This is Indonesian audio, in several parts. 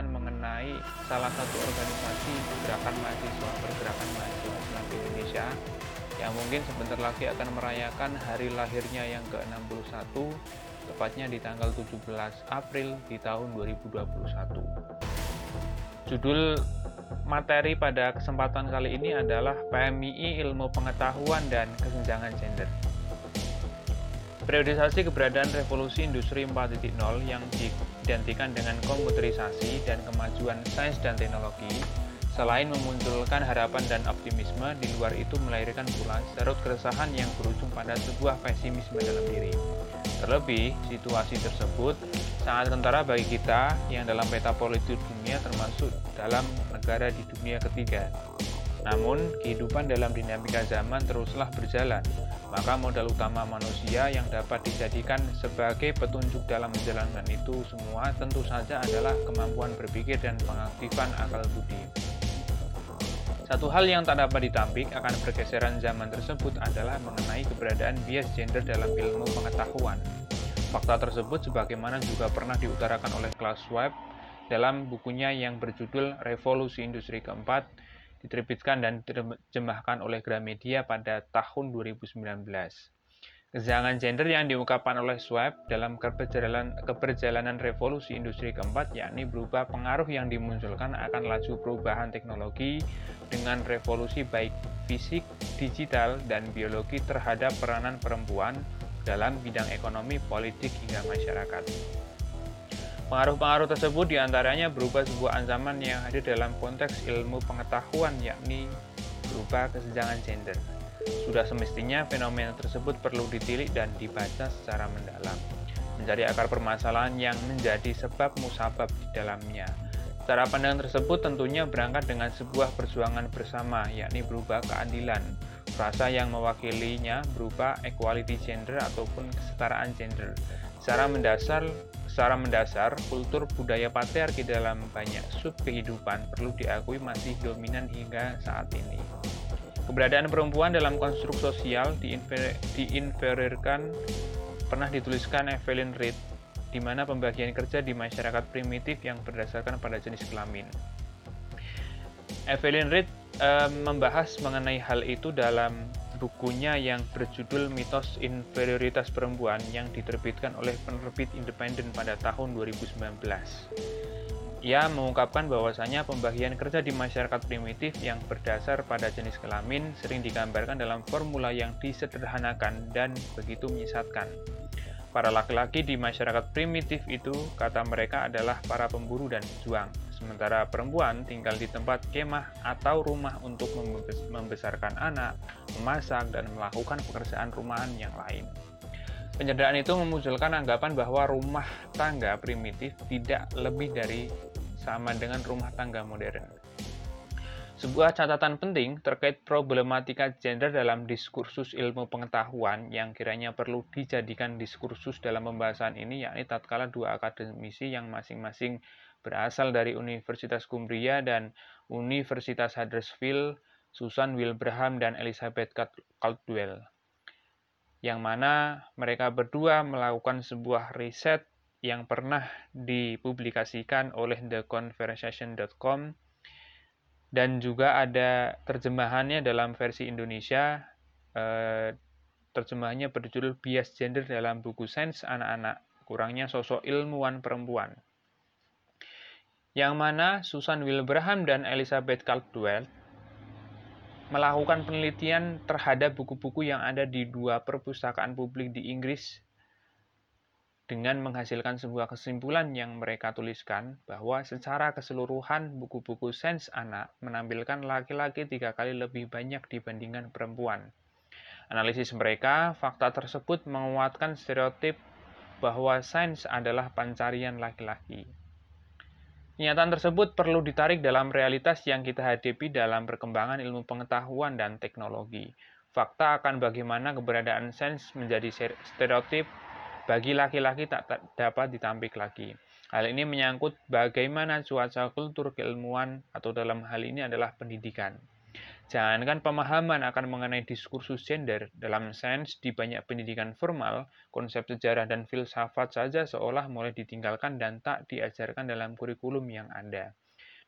mengenai salah satu organisasi gerakan mahasiswa pergerakan mahasiswa Islam Indonesia yang mungkin sebentar lagi akan merayakan hari lahirnya yang ke-61 tepatnya di tanggal 17 April di tahun 2021. Judul materi pada kesempatan kali ini adalah PMII Ilmu Pengetahuan dan Kesenjangan Gender. Periodisasi keberadaan revolusi industri 4.0 yang diidentikan dengan komputerisasi dan kemajuan sains dan teknologi, selain memunculkan harapan dan optimisme, di luar itu melahirkan pula serut keresahan yang berujung pada sebuah pesimisme dalam diri. Terlebih, situasi tersebut sangat kentara bagi kita yang dalam peta politik dunia termasuk dalam negara di dunia ketiga. Namun, kehidupan dalam dinamika zaman teruslah berjalan, maka modal utama manusia yang dapat dijadikan sebagai petunjuk dalam menjalankan itu semua tentu saja adalah kemampuan berpikir dan pengaktifan akal budi. Satu hal yang tak dapat ditampik akan pergeseran zaman tersebut adalah mengenai keberadaan bias gender dalam ilmu pengetahuan. Fakta tersebut sebagaimana juga pernah diutarakan oleh Klaus Schwab dalam bukunya yang berjudul Revolusi Industri Keempat diterbitkan dan diterjemahkan oleh Gramedia pada tahun 2019. Kesenjangan gender yang diungkapkan oleh Schwab dalam keberjalanan, keberjalanan revolusi industri keempat yakni berupa pengaruh yang dimunculkan akan laju perubahan teknologi dengan revolusi baik fisik, digital, dan biologi terhadap peranan perempuan dalam bidang ekonomi, politik, hingga masyarakat. Pengaruh-pengaruh tersebut di antaranya berupa sebuah ancaman yang hadir dalam konteks ilmu pengetahuan yakni berupa kesenjangan gender. Sudah semestinya fenomena tersebut perlu ditilik dan dibaca secara mendalam, mencari akar permasalahan yang menjadi sebab musabab di dalamnya. Cara pandang tersebut tentunya berangkat dengan sebuah perjuangan bersama, yakni berupa keadilan, rasa yang mewakilinya berupa equality gender ataupun kesetaraan gender. Secara mendasar, Secara mendasar, kultur budaya patriarki dalam banyak sub kehidupan perlu diakui masih dominan hingga saat ini. Keberadaan perempuan dalam konstruk sosial diinferirkan pernah dituliskan Evelyn Reed, di mana pembagian kerja di masyarakat primitif yang berdasarkan pada jenis kelamin. Evelyn Reed eh, membahas mengenai hal itu dalam bukunya yang berjudul Mitos Inferioritas Perempuan yang diterbitkan oleh penerbit independen pada tahun 2019. Ia mengungkapkan bahwasanya pembagian kerja di masyarakat primitif yang berdasar pada jenis kelamin sering digambarkan dalam formula yang disederhanakan dan begitu menyesatkan. Para laki-laki di masyarakat primitif itu, kata mereka, adalah para pemburu dan pejuang sementara perempuan tinggal di tempat kemah atau rumah untuk membesarkan anak, memasak, dan melakukan pekerjaan rumahan yang lain. Penyederhanaan itu memunculkan anggapan bahwa rumah tangga primitif tidak lebih dari sama dengan rumah tangga modern. Sebuah catatan penting terkait problematika gender dalam diskursus ilmu pengetahuan yang kiranya perlu dijadikan diskursus dalam pembahasan ini yakni tatkala dua akademisi yang masing-masing berasal dari Universitas Cumbria dan Universitas Huddersfield, Susan Wilbraham dan Elizabeth Caldwell. Yang mana mereka berdua melakukan sebuah riset yang pernah dipublikasikan oleh theconversation.com dan juga ada terjemahannya dalam versi Indonesia eh, terjemahannya berjudul bias gender dalam buku sains anak-anak kurangnya sosok ilmuwan perempuan yang mana Susan Wilbraham dan Elizabeth Caldwell melakukan penelitian terhadap buku-buku yang ada di dua perpustakaan publik di Inggris dengan menghasilkan sebuah kesimpulan yang mereka tuliskan bahwa secara keseluruhan buku-buku sains anak menampilkan laki-laki tiga kali lebih banyak dibandingkan perempuan. Analisis mereka, fakta tersebut menguatkan stereotip bahwa sains adalah pencarian laki-laki. Kenyataan tersebut perlu ditarik dalam realitas yang kita hadapi dalam perkembangan ilmu pengetahuan dan teknologi. Fakta akan bagaimana keberadaan sains menjadi stereotip bagi laki-laki tak dapat ditampik lagi. Hal ini menyangkut bagaimana cuaca kultur keilmuan atau dalam hal ini adalah pendidikan. Jangankan pemahaman akan mengenai diskursus gender dalam sains di banyak pendidikan formal, konsep sejarah dan filsafat saja seolah mulai ditinggalkan dan tak diajarkan dalam kurikulum yang ada.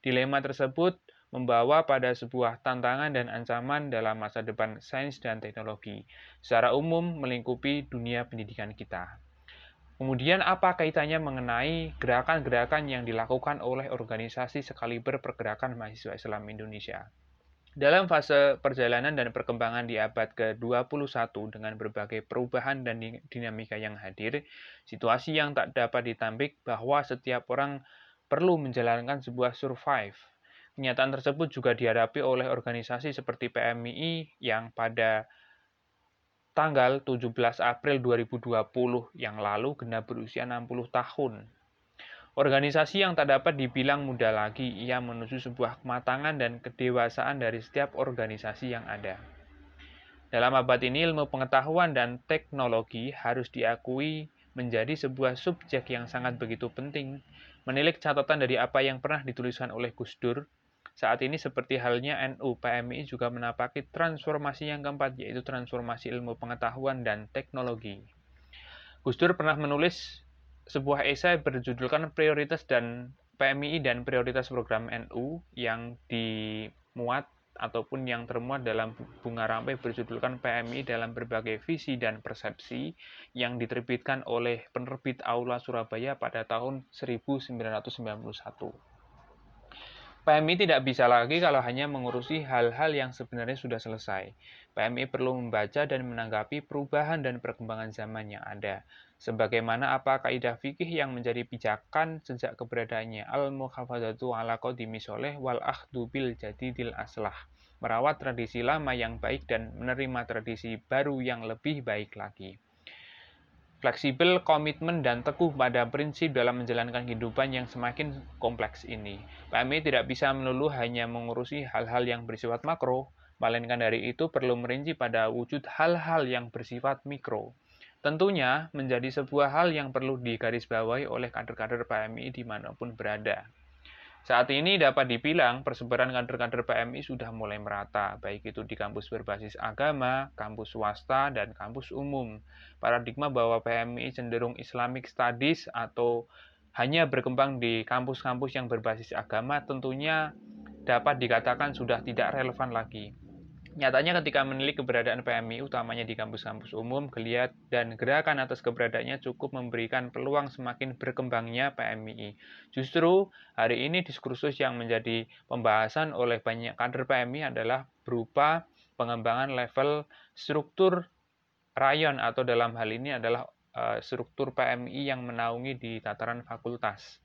Dilema tersebut membawa pada sebuah tantangan dan ancaman dalam masa depan sains dan teknologi, secara umum melingkupi dunia pendidikan kita. Kemudian apa kaitannya mengenai gerakan-gerakan yang dilakukan oleh organisasi sekaliber pergerakan mahasiswa Islam Indonesia? Dalam fase perjalanan dan perkembangan di abad ke-21 dengan berbagai perubahan dan dinamika yang hadir, situasi yang tak dapat ditampik bahwa setiap orang perlu menjalankan sebuah survive. Kenyataan tersebut juga dihadapi oleh organisasi seperti PMII yang pada tanggal 17 April 2020 yang lalu genap berusia 60 tahun. Organisasi yang tak dapat dibilang mudah lagi, ia menuju sebuah kematangan dan kedewasaan dari setiap organisasi yang ada. Dalam abad ini, ilmu pengetahuan dan teknologi harus diakui menjadi sebuah subjek yang sangat begitu penting. Menilik catatan dari apa yang pernah dituliskan oleh Gus Dur, saat ini seperti halnya NU, PMI juga menapaki transformasi yang keempat, yaitu transformasi ilmu pengetahuan dan teknologi. Gus Dur pernah menulis sebuah esai berjudulkan Prioritas dan PMI dan Prioritas Program NU yang dimuat ataupun yang termuat dalam bunga rampai berjudulkan PMI dalam berbagai visi dan persepsi yang diterbitkan oleh penerbit Aula Surabaya pada tahun 1991. PMI tidak bisa lagi kalau hanya mengurusi hal-hal yang sebenarnya sudah selesai. PMI perlu membaca dan menanggapi perubahan dan perkembangan zaman yang ada, Sebagaimana apa kaidah fikih yang menjadi pijakan sejak keberadaannya al-muhafazatu ala qadimi soleh wal akhdu bil jadidil aslah. Merawat tradisi lama yang baik dan menerima tradisi baru yang lebih baik lagi. Fleksibel, komitmen, dan teguh pada prinsip dalam menjalankan kehidupan yang semakin kompleks ini. PMI tidak bisa melulu hanya mengurusi hal-hal yang bersifat makro, melainkan dari itu perlu merinci pada wujud hal-hal yang bersifat mikro. Tentunya menjadi sebuah hal yang perlu digarisbawahi oleh kader-kader PMI di mana pun berada. Saat ini dapat dibilang persebaran kader-kader PMI sudah mulai merata, baik itu di kampus berbasis agama, kampus swasta, dan kampus umum. Paradigma bahwa PMI cenderung Islamic Studies atau hanya berkembang di kampus-kampus yang berbasis agama tentunya dapat dikatakan sudah tidak relevan lagi. Nyatanya ketika menilik keberadaan PMI, utamanya di kampus-kampus umum, geliat dan gerakan atas keberadaannya cukup memberikan peluang semakin berkembangnya PMI. Justru hari ini diskursus yang menjadi pembahasan oleh banyak kader PMI adalah berupa pengembangan level struktur rayon atau dalam hal ini adalah uh, struktur PMI yang menaungi di tataran fakultas.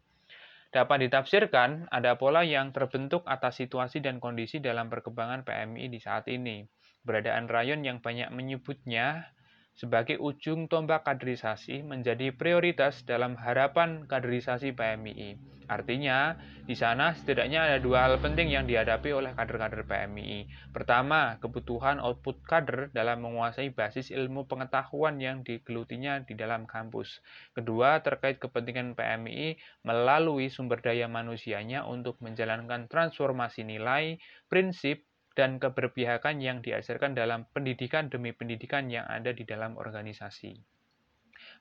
Dapat ditafsirkan, ada pola yang terbentuk atas situasi dan kondisi dalam perkembangan PMI di saat ini. Beradaan rayon yang banyak menyebutnya sebagai ujung tombak kaderisasi menjadi prioritas dalam harapan kaderisasi PMII. Artinya, di sana setidaknya ada dua hal penting yang dihadapi oleh kader-kader PMII. Pertama, kebutuhan output kader dalam menguasai basis ilmu pengetahuan yang digelutinya di dalam kampus. Kedua, terkait kepentingan PMII melalui sumber daya manusianya untuk menjalankan transformasi nilai, prinsip, dan keberpihakan yang diajarkan dalam pendidikan demi pendidikan yang ada di dalam organisasi.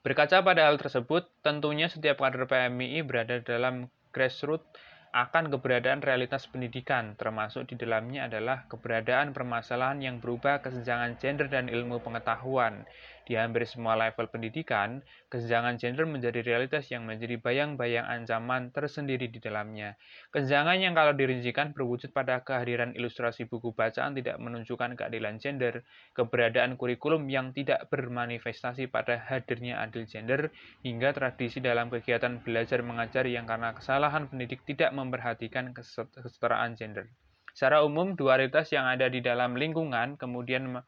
Berkaca pada hal tersebut, tentunya setiap kader PMI berada dalam grassroots akan keberadaan realitas pendidikan, termasuk di dalamnya adalah keberadaan permasalahan yang berubah kesenjangan gender dan ilmu pengetahuan. Di hampir semua level pendidikan, kesenjangan gender menjadi realitas yang menjadi bayang-bayang ancaman tersendiri di dalamnya. Kesenjangan yang kalau dirincikan berwujud pada kehadiran ilustrasi buku bacaan tidak menunjukkan keadilan gender, keberadaan kurikulum yang tidak bermanifestasi pada hadirnya adil gender, hingga tradisi dalam kegiatan belajar mengajar yang karena kesalahan pendidik tidak memperhatikan kesetaraan gender. Secara umum, dualitas yang ada di dalam lingkungan kemudian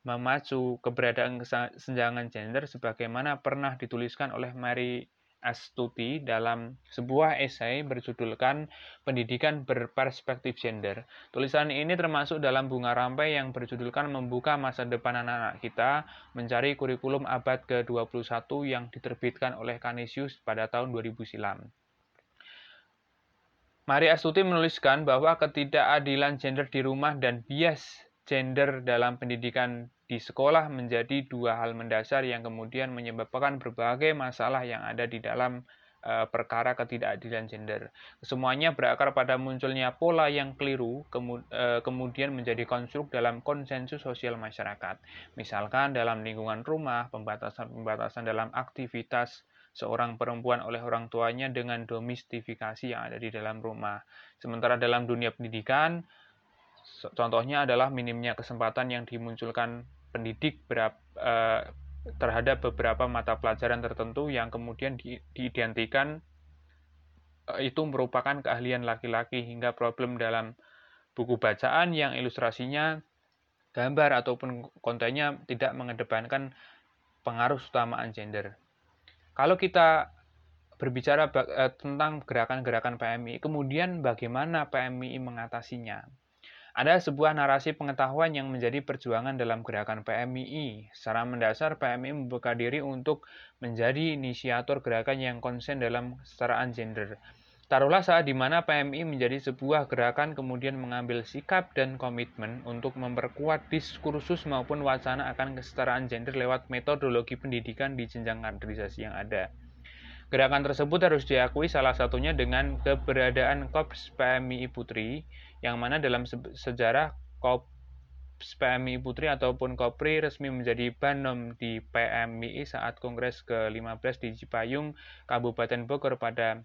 memacu keberadaan kesenjangan gender sebagaimana pernah dituliskan oleh Mary Astuti dalam sebuah esai berjudulkan Pendidikan Berperspektif Gender. Tulisan ini termasuk dalam bunga rampai yang berjudulkan Membuka Masa Depan Anak-anak Kita, mencari kurikulum abad ke-21 yang diterbitkan oleh Canisius pada tahun 2000 silam. Mari Astuti menuliskan bahwa ketidakadilan gender di rumah dan bias gender dalam pendidikan di sekolah menjadi dua hal mendasar yang kemudian menyebabkan berbagai masalah yang ada di dalam uh, perkara ketidakadilan gender. Semuanya berakar pada munculnya pola yang keliru, uh, kemudian menjadi konstruk dalam konsensus sosial masyarakat. Misalkan dalam lingkungan rumah, pembatasan-pembatasan dalam aktivitas seorang perempuan oleh orang tuanya dengan domestifikasi yang ada di dalam rumah. Sementara dalam dunia pendidikan, contohnya adalah minimnya kesempatan yang dimunculkan pendidik berapa, eh, terhadap beberapa mata pelajaran tertentu yang kemudian di, diidentikan eh, itu merupakan keahlian laki-laki hingga problem dalam buku bacaan yang ilustrasinya gambar ataupun kontennya tidak mengedepankan pengaruh utamaan gender. Kalau kita berbicara eh, tentang gerakan-gerakan PMI, kemudian bagaimana PMI mengatasinya? Ada sebuah narasi pengetahuan yang menjadi perjuangan dalam gerakan PMII. Secara mendasar, PMI membuka diri untuk menjadi inisiator gerakan yang konsen dalam kesetaraan gender. Taruhlah saat di mana PMI menjadi sebuah gerakan kemudian mengambil sikap dan komitmen untuk memperkuat diskursus maupun wacana akan kesetaraan gender lewat metodologi pendidikan di jenjang kaderisasi yang ada. Gerakan tersebut harus diakui salah satunya dengan keberadaan Kops PMI Putri, yang mana dalam sejarah Kops PMI Putri ataupun Kopri resmi menjadi banom di PMI saat Kongres ke-15 di Cipayung, Kabupaten Bogor pada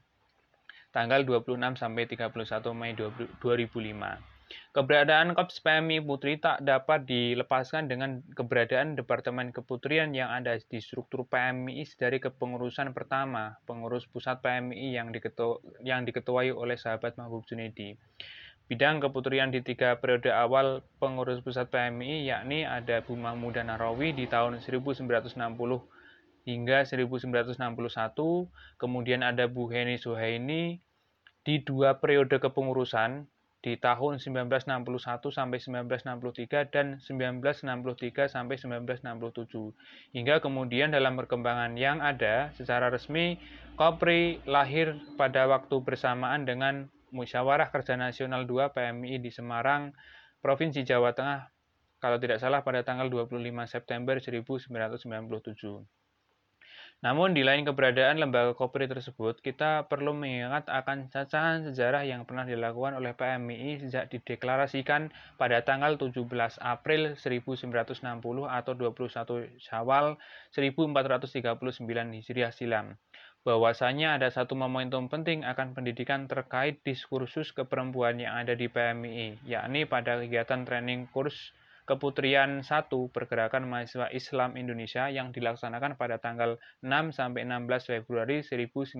tanggal 26 sampai 31 Mei 2005. Keberadaan Korps PMI Putri tak dapat dilepaskan dengan keberadaan Departemen Keputrian yang ada di struktur PMI dari kepengurusan pertama, pengurus pusat PMI yang, diketu yang diketuai oleh sahabat Mahbub Junedi. Bidang keputrian di tiga periode awal pengurus pusat PMI yakni ada Bu Mahmuda Narawi di tahun 1960 hingga 1961, kemudian ada Bu Heni Suhaini di dua periode kepengurusan di tahun 1961 sampai 1963 dan 1963 sampai 1967. Hingga kemudian dalam perkembangan yang ada secara resmi Kopri lahir pada waktu bersamaan dengan Musyawarah Kerja Nasional 2 PMI di Semarang, Provinsi Jawa Tengah kalau tidak salah pada tanggal 25 September 1997. Namun di lain keberadaan lembaga Kopri tersebut, kita perlu mengingat akan cacahan sejarah yang pernah dilakukan oleh PMI sejak dideklarasikan pada tanggal 17 April 1960 atau 21 Syawal 1439 Hijriah silam. Bahwasanya ada satu momentum penting akan pendidikan terkait diskursus keperempuan yang ada di PMI, yakni pada kegiatan training kurs Keputrian 1 Pergerakan Mahasiswa Islam Indonesia yang dilaksanakan pada tanggal 6 sampai 16 Februari 1966.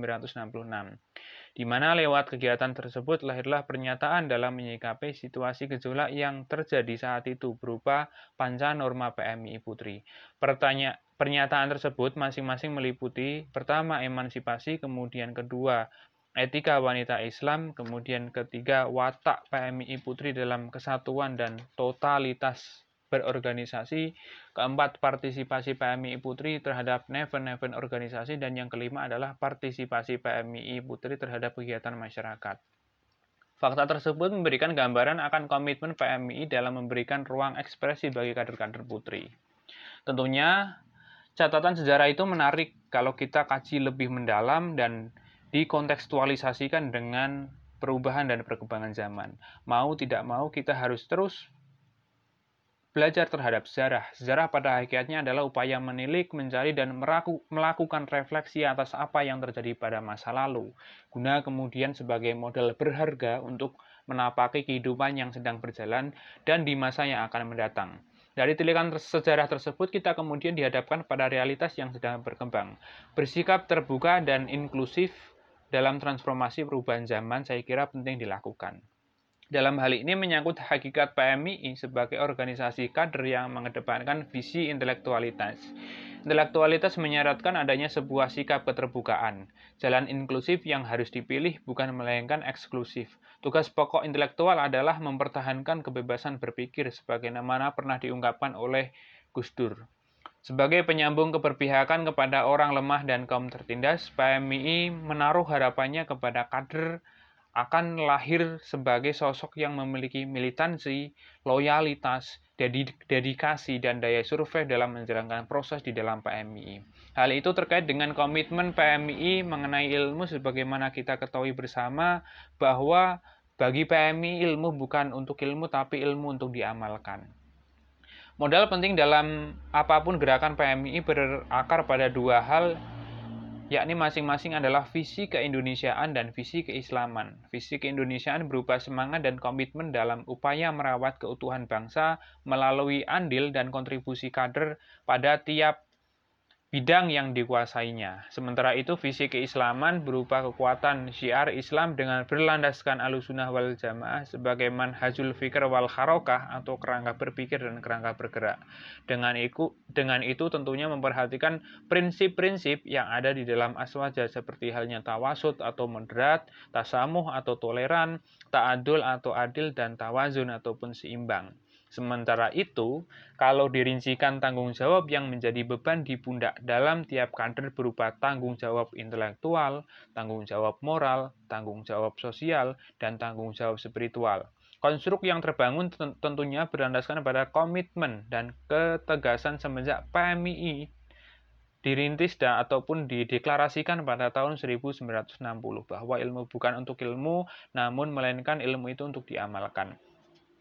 Di mana lewat kegiatan tersebut lahirlah pernyataan dalam menyikapi situasi gejolak yang terjadi saat itu berupa panca norma PMI Putri. Pertanya Pernyataan tersebut masing-masing meliputi pertama emansipasi, kemudian kedua etika wanita Islam, kemudian ketiga watak PMI Putri dalam kesatuan dan totalitas berorganisasi, keempat partisipasi PMI Putri terhadap event-event organisasi, dan yang kelima adalah partisipasi PMI Putri terhadap kegiatan masyarakat. Fakta tersebut memberikan gambaran akan komitmen PMI dalam memberikan ruang ekspresi bagi kader-kader putri. Tentunya, catatan sejarah itu menarik kalau kita kaji lebih mendalam dan dikontekstualisasikan dengan perubahan dan perkembangan zaman. Mau tidak mau kita harus terus belajar terhadap sejarah. Sejarah pada hakikatnya adalah upaya menilik, mencari, dan melakukan refleksi atas apa yang terjadi pada masa lalu, guna kemudian sebagai model berharga untuk menapaki kehidupan yang sedang berjalan dan di masa yang akan mendatang. Dari tilikan sejarah tersebut, kita kemudian dihadapkan pada realitas yang sedang berkembang. Bersikap terbuka dan inklusif dalam transformasi perubahan zaman saya kira penting dilakukan. Dalam hal ini menyangkut hakikat PMI sebagai organisasi kader yang mengedepankan visi intelektualitas. Intelektualitas menyaratkan adanya sebuah sikap keterbukaan, jalan inklusif yang harus dipilih bukan melainkan eksklusif. Tugas pokok intelektual adalah mempertahankan kebebasan berpikir sebagaimana pernah diungkapkan oleh Gus Dur. Sebagai penyambung keberpihakan kepada orang lemah dan kaum tertindas, PMI menaruh harapannya kepada kader akan lahir sebagai sosok yang memiliki militansi, loyalitas, dedikasi, dan daya survei dalam menjalankan proses di dalam PMI. Hal itu terkait dengan komitmen PMI mengenai ilmu sebagaimana kita ketahui bersama bahwa bagi PMI ilmu bukan untuk ilmu tapi ilmu untuk diamalkan. Modal penting dalam apa pun gerakan PMI berakar pada dua hal yakni masing-masing adalah visi keindonesiaan dan visi keislaman. Visi keindonesiaan berupa semangat dan komitmen dalam upaya merawat keutuhan bangsa melalui andil dan kontribusi kader pada tiap bidang yang dikuasainya. Sementara itu, visi keislaman berupa kekuatan syiar Islam dengan berlandaskan alusunah wal jamaah sebagai manhajul fikr wal harokah atau kerangka berpikir dan kerangka bergerak. Dengan itu, dengan itu tentunya memperhatikan prinsip-prinsip yang ada di dalam aswaja seperti halnya tawasud atau moderat, tasamuh atau toleran, ta'adul atau adil, dan tawazun ataupun seimbang. Sementara itu, kalau dirincikan tanggung jawab yang menjadi beban di pundak dalam tiap kader berupa tanggung jawab intelektual, tanggung jawab moral, tanggung jawab sosial, dan tanggung jawab spiritual. Konstruk yang terbangun tentunya berlandaskan pada komitmen dan ketegasan semenjak PMI dirintis dan ataupun dideklarasikan pada tahun 1960 bahwa ilmu bukan untuk ilmu namun melainkan ilmu itu untuk diamalkan.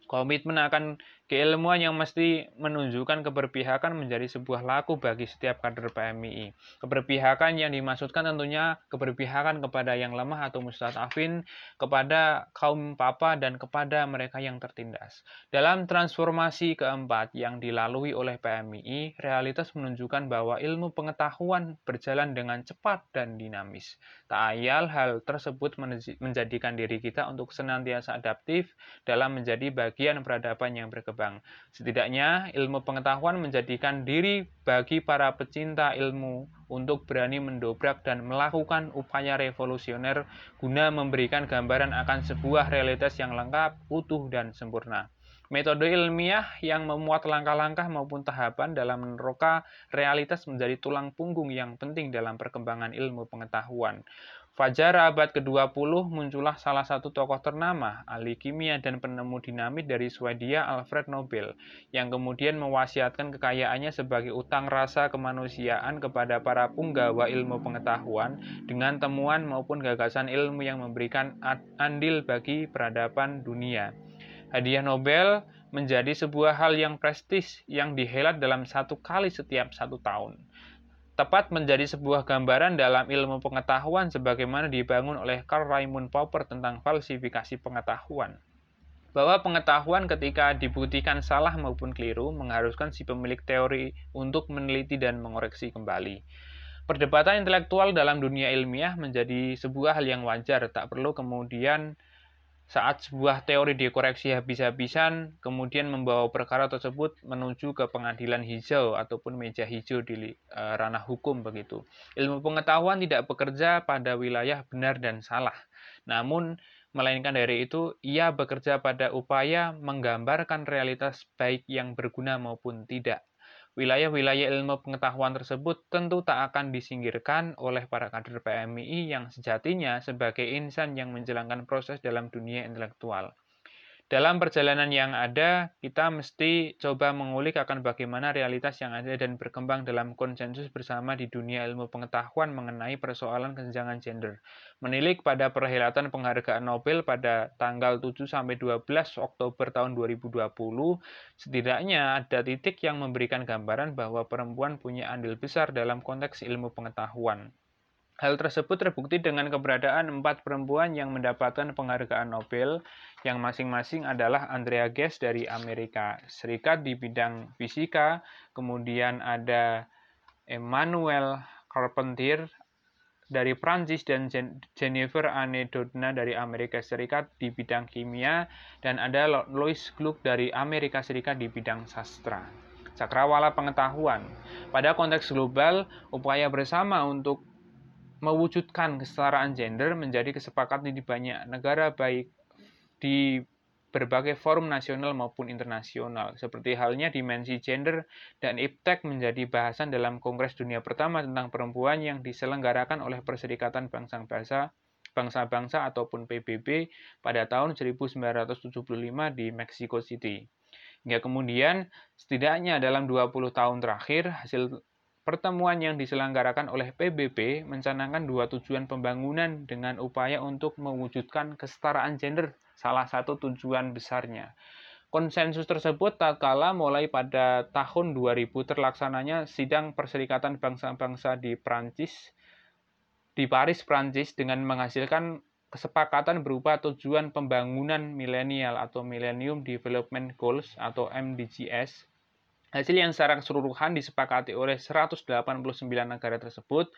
Komitmen akan keilmuan yang mesti menunjukkan keberpihakan menjadi sebuah laku bagi setiap kader PMI. Keberpihakan yang dimaksudkan tentunya keberpihakan kepada yang lemah atau mustadafin, kepada kaum papa dan kepada mereka yang tertindas. Dalam transformasi keempat yang dilalui oleh PMI, realitas menunjukkan bahwa ilmu pengetahuan berjalan dengan cepat dan dinamis. Tak ayal hal tersebut menjadikan diri kita untuk senantiasa adaptif dalam menjadi bagian peradaban yang berkembang berkembang. Setidaknya, ilmu pengetahuan menjadikan diri bagi para pecinta ilmu untuk berani mendobrak dan melakukan upaya revolusioner guna memberikan gambaran akan sebuah realitas yang lengkap, utuh, dan sempurna. Metode ilmiah yang memuat langkah-langkah maupun tahapan dalam meneroka realitas menjadi tulang punggung yang penting dalam perkembangan ilmu pengetahuan. Fajar abad ke-20 muncullah salah satu tokoh ternama, ahli kimia dan penemu dinamit dari Swedia Alfred Nobel, yang kemudian mewasiatkan kekayaannya sebagai utang rasa kemanusiaan kepada para punggawa ilmu pengetahuan dengan temuan maupun gagasan ilmu yang memberikan andil bagi peradaban dunia. Hadiah Nobel menjadi sebuah hal yang prestis yang dihelat dalam satu kali setiap satu tahun tepat menjadi sebuah gambaran dalam ilmu pengetahuan sebagaimana dibangun oleh Karl Raimund Popper tentang falsifikasi pengetahuan. Bahwa pengetahuan ketika dibuktikan salah maupun keliru mengharuskan si pemilik teori untuk meneliti dan mengoreksi kembali. Perdebatan intelektual dalam dunia ilmiah menjadi sebuah hal yang wajar, tak perlu kemudian saat sebuah teori dikoreksi habis-habisan, kemudian membawa perkara tersebut menuju ke pengadilan hijau ataupun meja hijau di uh, ranah hukum begitu. Ilmu pengetahuan tidak bekerja pada wilayah benar dan salah. Namun melainkan dari itu ia bekerja pada upaya menggambarkan realitas baik yang berguna maupun tidak. Wilayah-wilayah ilmu pengetahuan tersebut tentu tak akan disingkirkan oleh para kader PMI yang sejatinya sebagai insan yang menjalankan proses dalam dunia intelektual. Dalam perjalanan yang ada, kita mesti coba mengulik akan bagaimana realitas yang ada dan berkembang dalam konsensus bersama di dunia ilmu pengetahuan mengenai persoalan kesenjangan gender. Menilik pada perhelatan penghargaan Nobel pada tanggal 7 sampai 12 Oktober tahun 2020, setidaknya ada titik yang memberikan gambaran bahwa perempuan punya andil besar dalam konteks ilmu pengetahuan. Hal tersebut terbukti dengan keberadaan empat perempuan yang mendapatkan penghargaan Nobel, yang masing-masing adalah Andrea Ghez dari Amerika Serikat di bidang fisika, kemudian ada Emmanuel Carpentier dari Prancis dan Jennifer Anne Doudna dari Amerika Serikat di bidang kimia, dan ada Louis Gluck dari Amerika Serikat di bidang sastra. Cakrawala pengetahuan. Pada konteks global, upaya bersama untuk mewujudkan kesetaraan gender menjadi kesepakatan di banyak negara baik di berbagai forum nasional maupun internasional. Seperti halnya dimensi gender dan iptek menjadi bahasan dalam Kongres Dunia pertama tentang perempuan yang diselenggarakan oleh Perserikatan Bangsa-Bangsa Bangsa-Bangsa ataupun PBB pada tahun 1975 di Mexico City. Hingga kemudian, setidaknya dalam 20 tahun terakhir, hasil pertemuan yang diselenggarakan oleh PBB mencanangkan dua tujuan pembangunan dengan upaya untuk mewujudkan kesetaraan gender, salah satu tujuan besarnya. Konsensus tersebut tak kala mulai pada tahun 2000 terlaksananya sidang Perserikatan Bangsa-Bangsa di Prancis di Paris, Prancis dengan menghasilkan kesepakatan berupa tujuan pembangunan milenial atau Millennium Development Goals atau MDGs. Hasil yang secara keseluruhan disepakati oleh 189 negara tersebut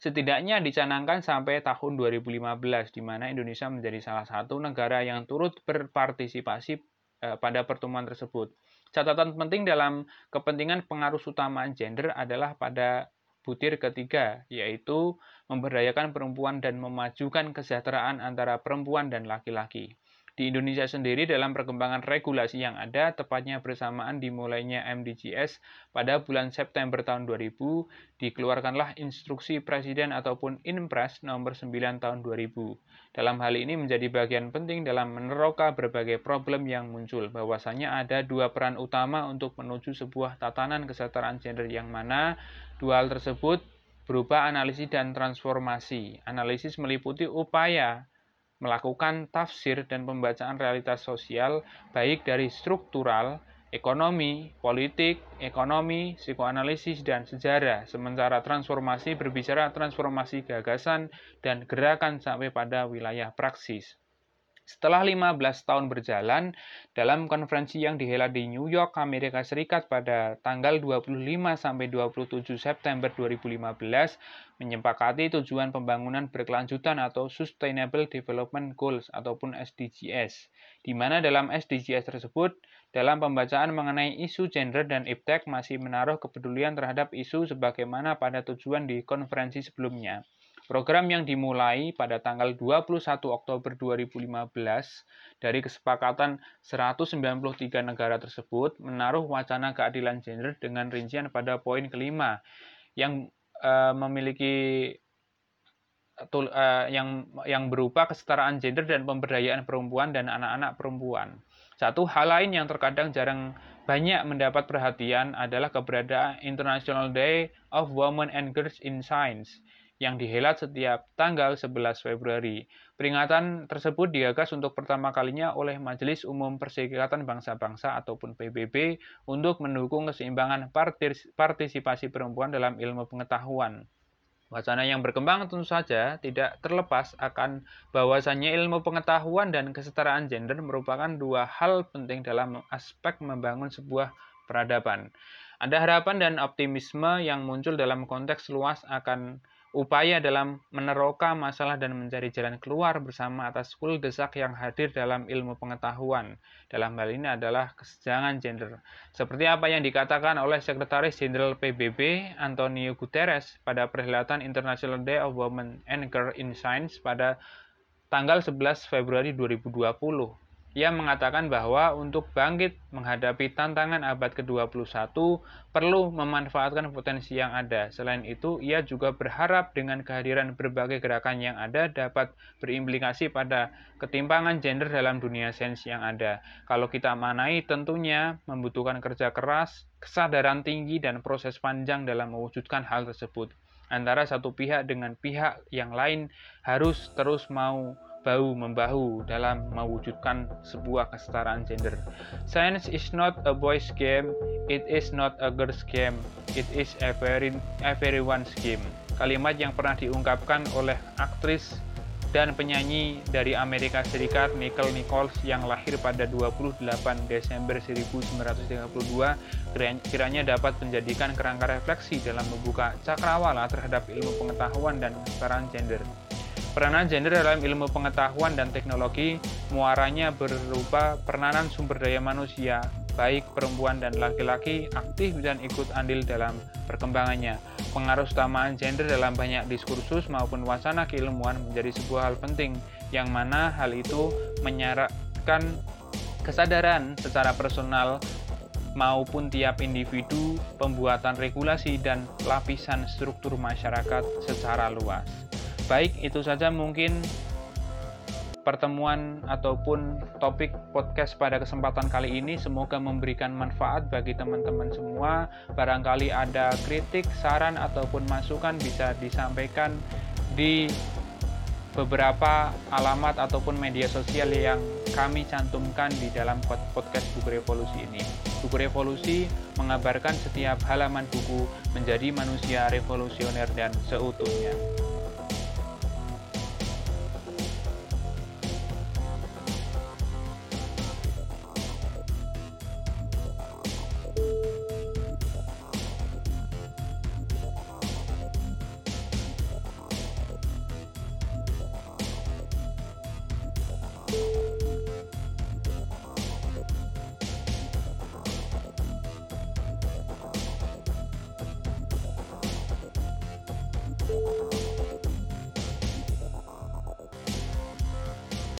setidaknya dicanangkan sampai tahun 2015 di mana Indonesia menjadi salah satu negara yang turut berpartisipasi Eh, pada pertemuan tersebut. Catatan penting dalam kepentingan pengaruh utama gender adalah pada butir ketiga, yaitu memberdayakan perempuan dan memajukan kesejahteraan antara perempuan dan laki-laki. Di Indonesia sendiri dalam perkembangan regulasi yang ada, tepatnya bersamaan dimulainya MDGs pada bulan September tahun 2000, dikeluarkanlah instruksi Presiden ataupun Inpres nomor 9 tahun 2000. Dalam hal ini menjadi bagian penting dalam meneroka berbagai problem yang muncul, bahwasanya ada dua peran utama untuk menuju sebuah tatanan kesetaraan gender yang mana dua hal tersebut berupa analisis dan transformasi. Analisis meliputi upaya melakukan tafsir dan pembacaan realitas sosial baik dari struktural, ekonomi, politik, ekonomi, psikoanalisis, dan sejarah. Sementara transformasi berbicara transformasi gagasan dan gerakan sampai pada wilayah praksis. Setelah 15 tahun berjalan, dalam konferensi yang dihelat di New York, Amerika Serikat pada tanggal 25 sampai 27 September 2015 menyepakati tujuan pembangunan berkelanjutan atau Sustainable Development Goals ataupun SDGs, di mana dalam SDGs tersebut dalam pembacaan mengenai isu gender dan iptek masih menaruh kepedulian terhadap isu sebagaimana pada tujuan di konferensi sebelumnya. Program yang dimulai pada tanggal 21 Oktober 2015 dari kesepakatan 193 negara tersebut menaruh wacana keadilan gender dengan rincian pada poin kelima yang uh, memiliki uh, yang yang berupa kesetaraan gender dan pemberdayaan perempuan dan anak-anak perempuan. Satu hal lain yang terkadang jarang banyak mendapat perhatian adalah keberadaan International Day of Women and Girls in Science yang dihelat setiap tanggal 11 Februari. Peringatan tersebut digagas untuk pertama kalinya oleh Majelis Umum Perserikatan Bangsa-Bangsa ataupun PBB untuk mendukung keseimbangan partisipasi perempuan dalam ilmu pengetahuan. Wacana yang berkembang tentu saja tidak terlepas akan bahwasannya ilmu pengetahuan dan kesetaraan gender merupakan dua hal penting dalam aspek membangun sebuah peradaban. Ada harapan dan optimisme yang muncul dalam konteks luas akan upaya dalam meneroka masalah dan mencari jalan keluar bersama atas kul desak yang hadir dalam ilmu pengetahuan. Dalam hal ini adalah kesenjangan gender. Seperti apa yang dikatakan oleh Sekretaris Jenderal PBB Antonio Guterres pada perhelatan International Day of Women and Girls in Science pada tanggal 11 Februari 2020. Ia mengatakan bahwa untuk bangkit menghadapi tantangan abad ke-21 perlu memanfaatkan potensi yang ada. Selain itu, ia juga berharap dengan kehadiran berbagai gerakan yang ada dapat berimplikasi pada ketimpangan gender dalam dunia sains yang ada. Kalau kita manai tentunya membutuhkan kerja keras, kesadaran tinggi, dan proses panjang dalam mewujudkan hal tersebut. Antara satu pihak dengan pihak yang lain harus terus mau bahu membahu dalam mewujudkan sebuah kesetaraan gender. Science is not a boys game, it is not a girls game, it is every, everyone's game. Kalimat yang pernah diungkapkan oleh aktris dan penyanyi dari Amerika Serikat Nicole Nichols yang lahir pada 28 Desember 1932 kiranya dapat menjadikan kerangka refleksi dalam membuka cakrawala terhadap ilmu pengetahuan dan kesetaraan gender. Peranan gender dalam ilmu pengetahuan dan teknologi muaranya berupa peranan sumber daya manusia, baik perempuan dan laki-laki aktif dan ikut andil dalam perkembangannya. Pengaruh utamaan gender dalam banyak diskursus maupun wacana keilmuan menjadi sebuah hal penting, yang mana hal itu menyarankan kesadaran secara personal maupun tiap individu, pembuatan regulasi dan lapisan struktur masyarakat secara luas. Baik, itu saja mungkin pertemuan ataupun topik podcast pada kesempatan kali ini semoga memberikan manfaat bagi teman-teman semua. Barangkali ada kritik, saran ataupun masukan bisa disampaikan di beberapa alamat ataupun media sosial yang kami cantumkan di dalam podcast Buku Revolusi ini. Buku Revolusi mengabarkan setiap halaman buku menjadi manusia revolusioner dan seutuhnya.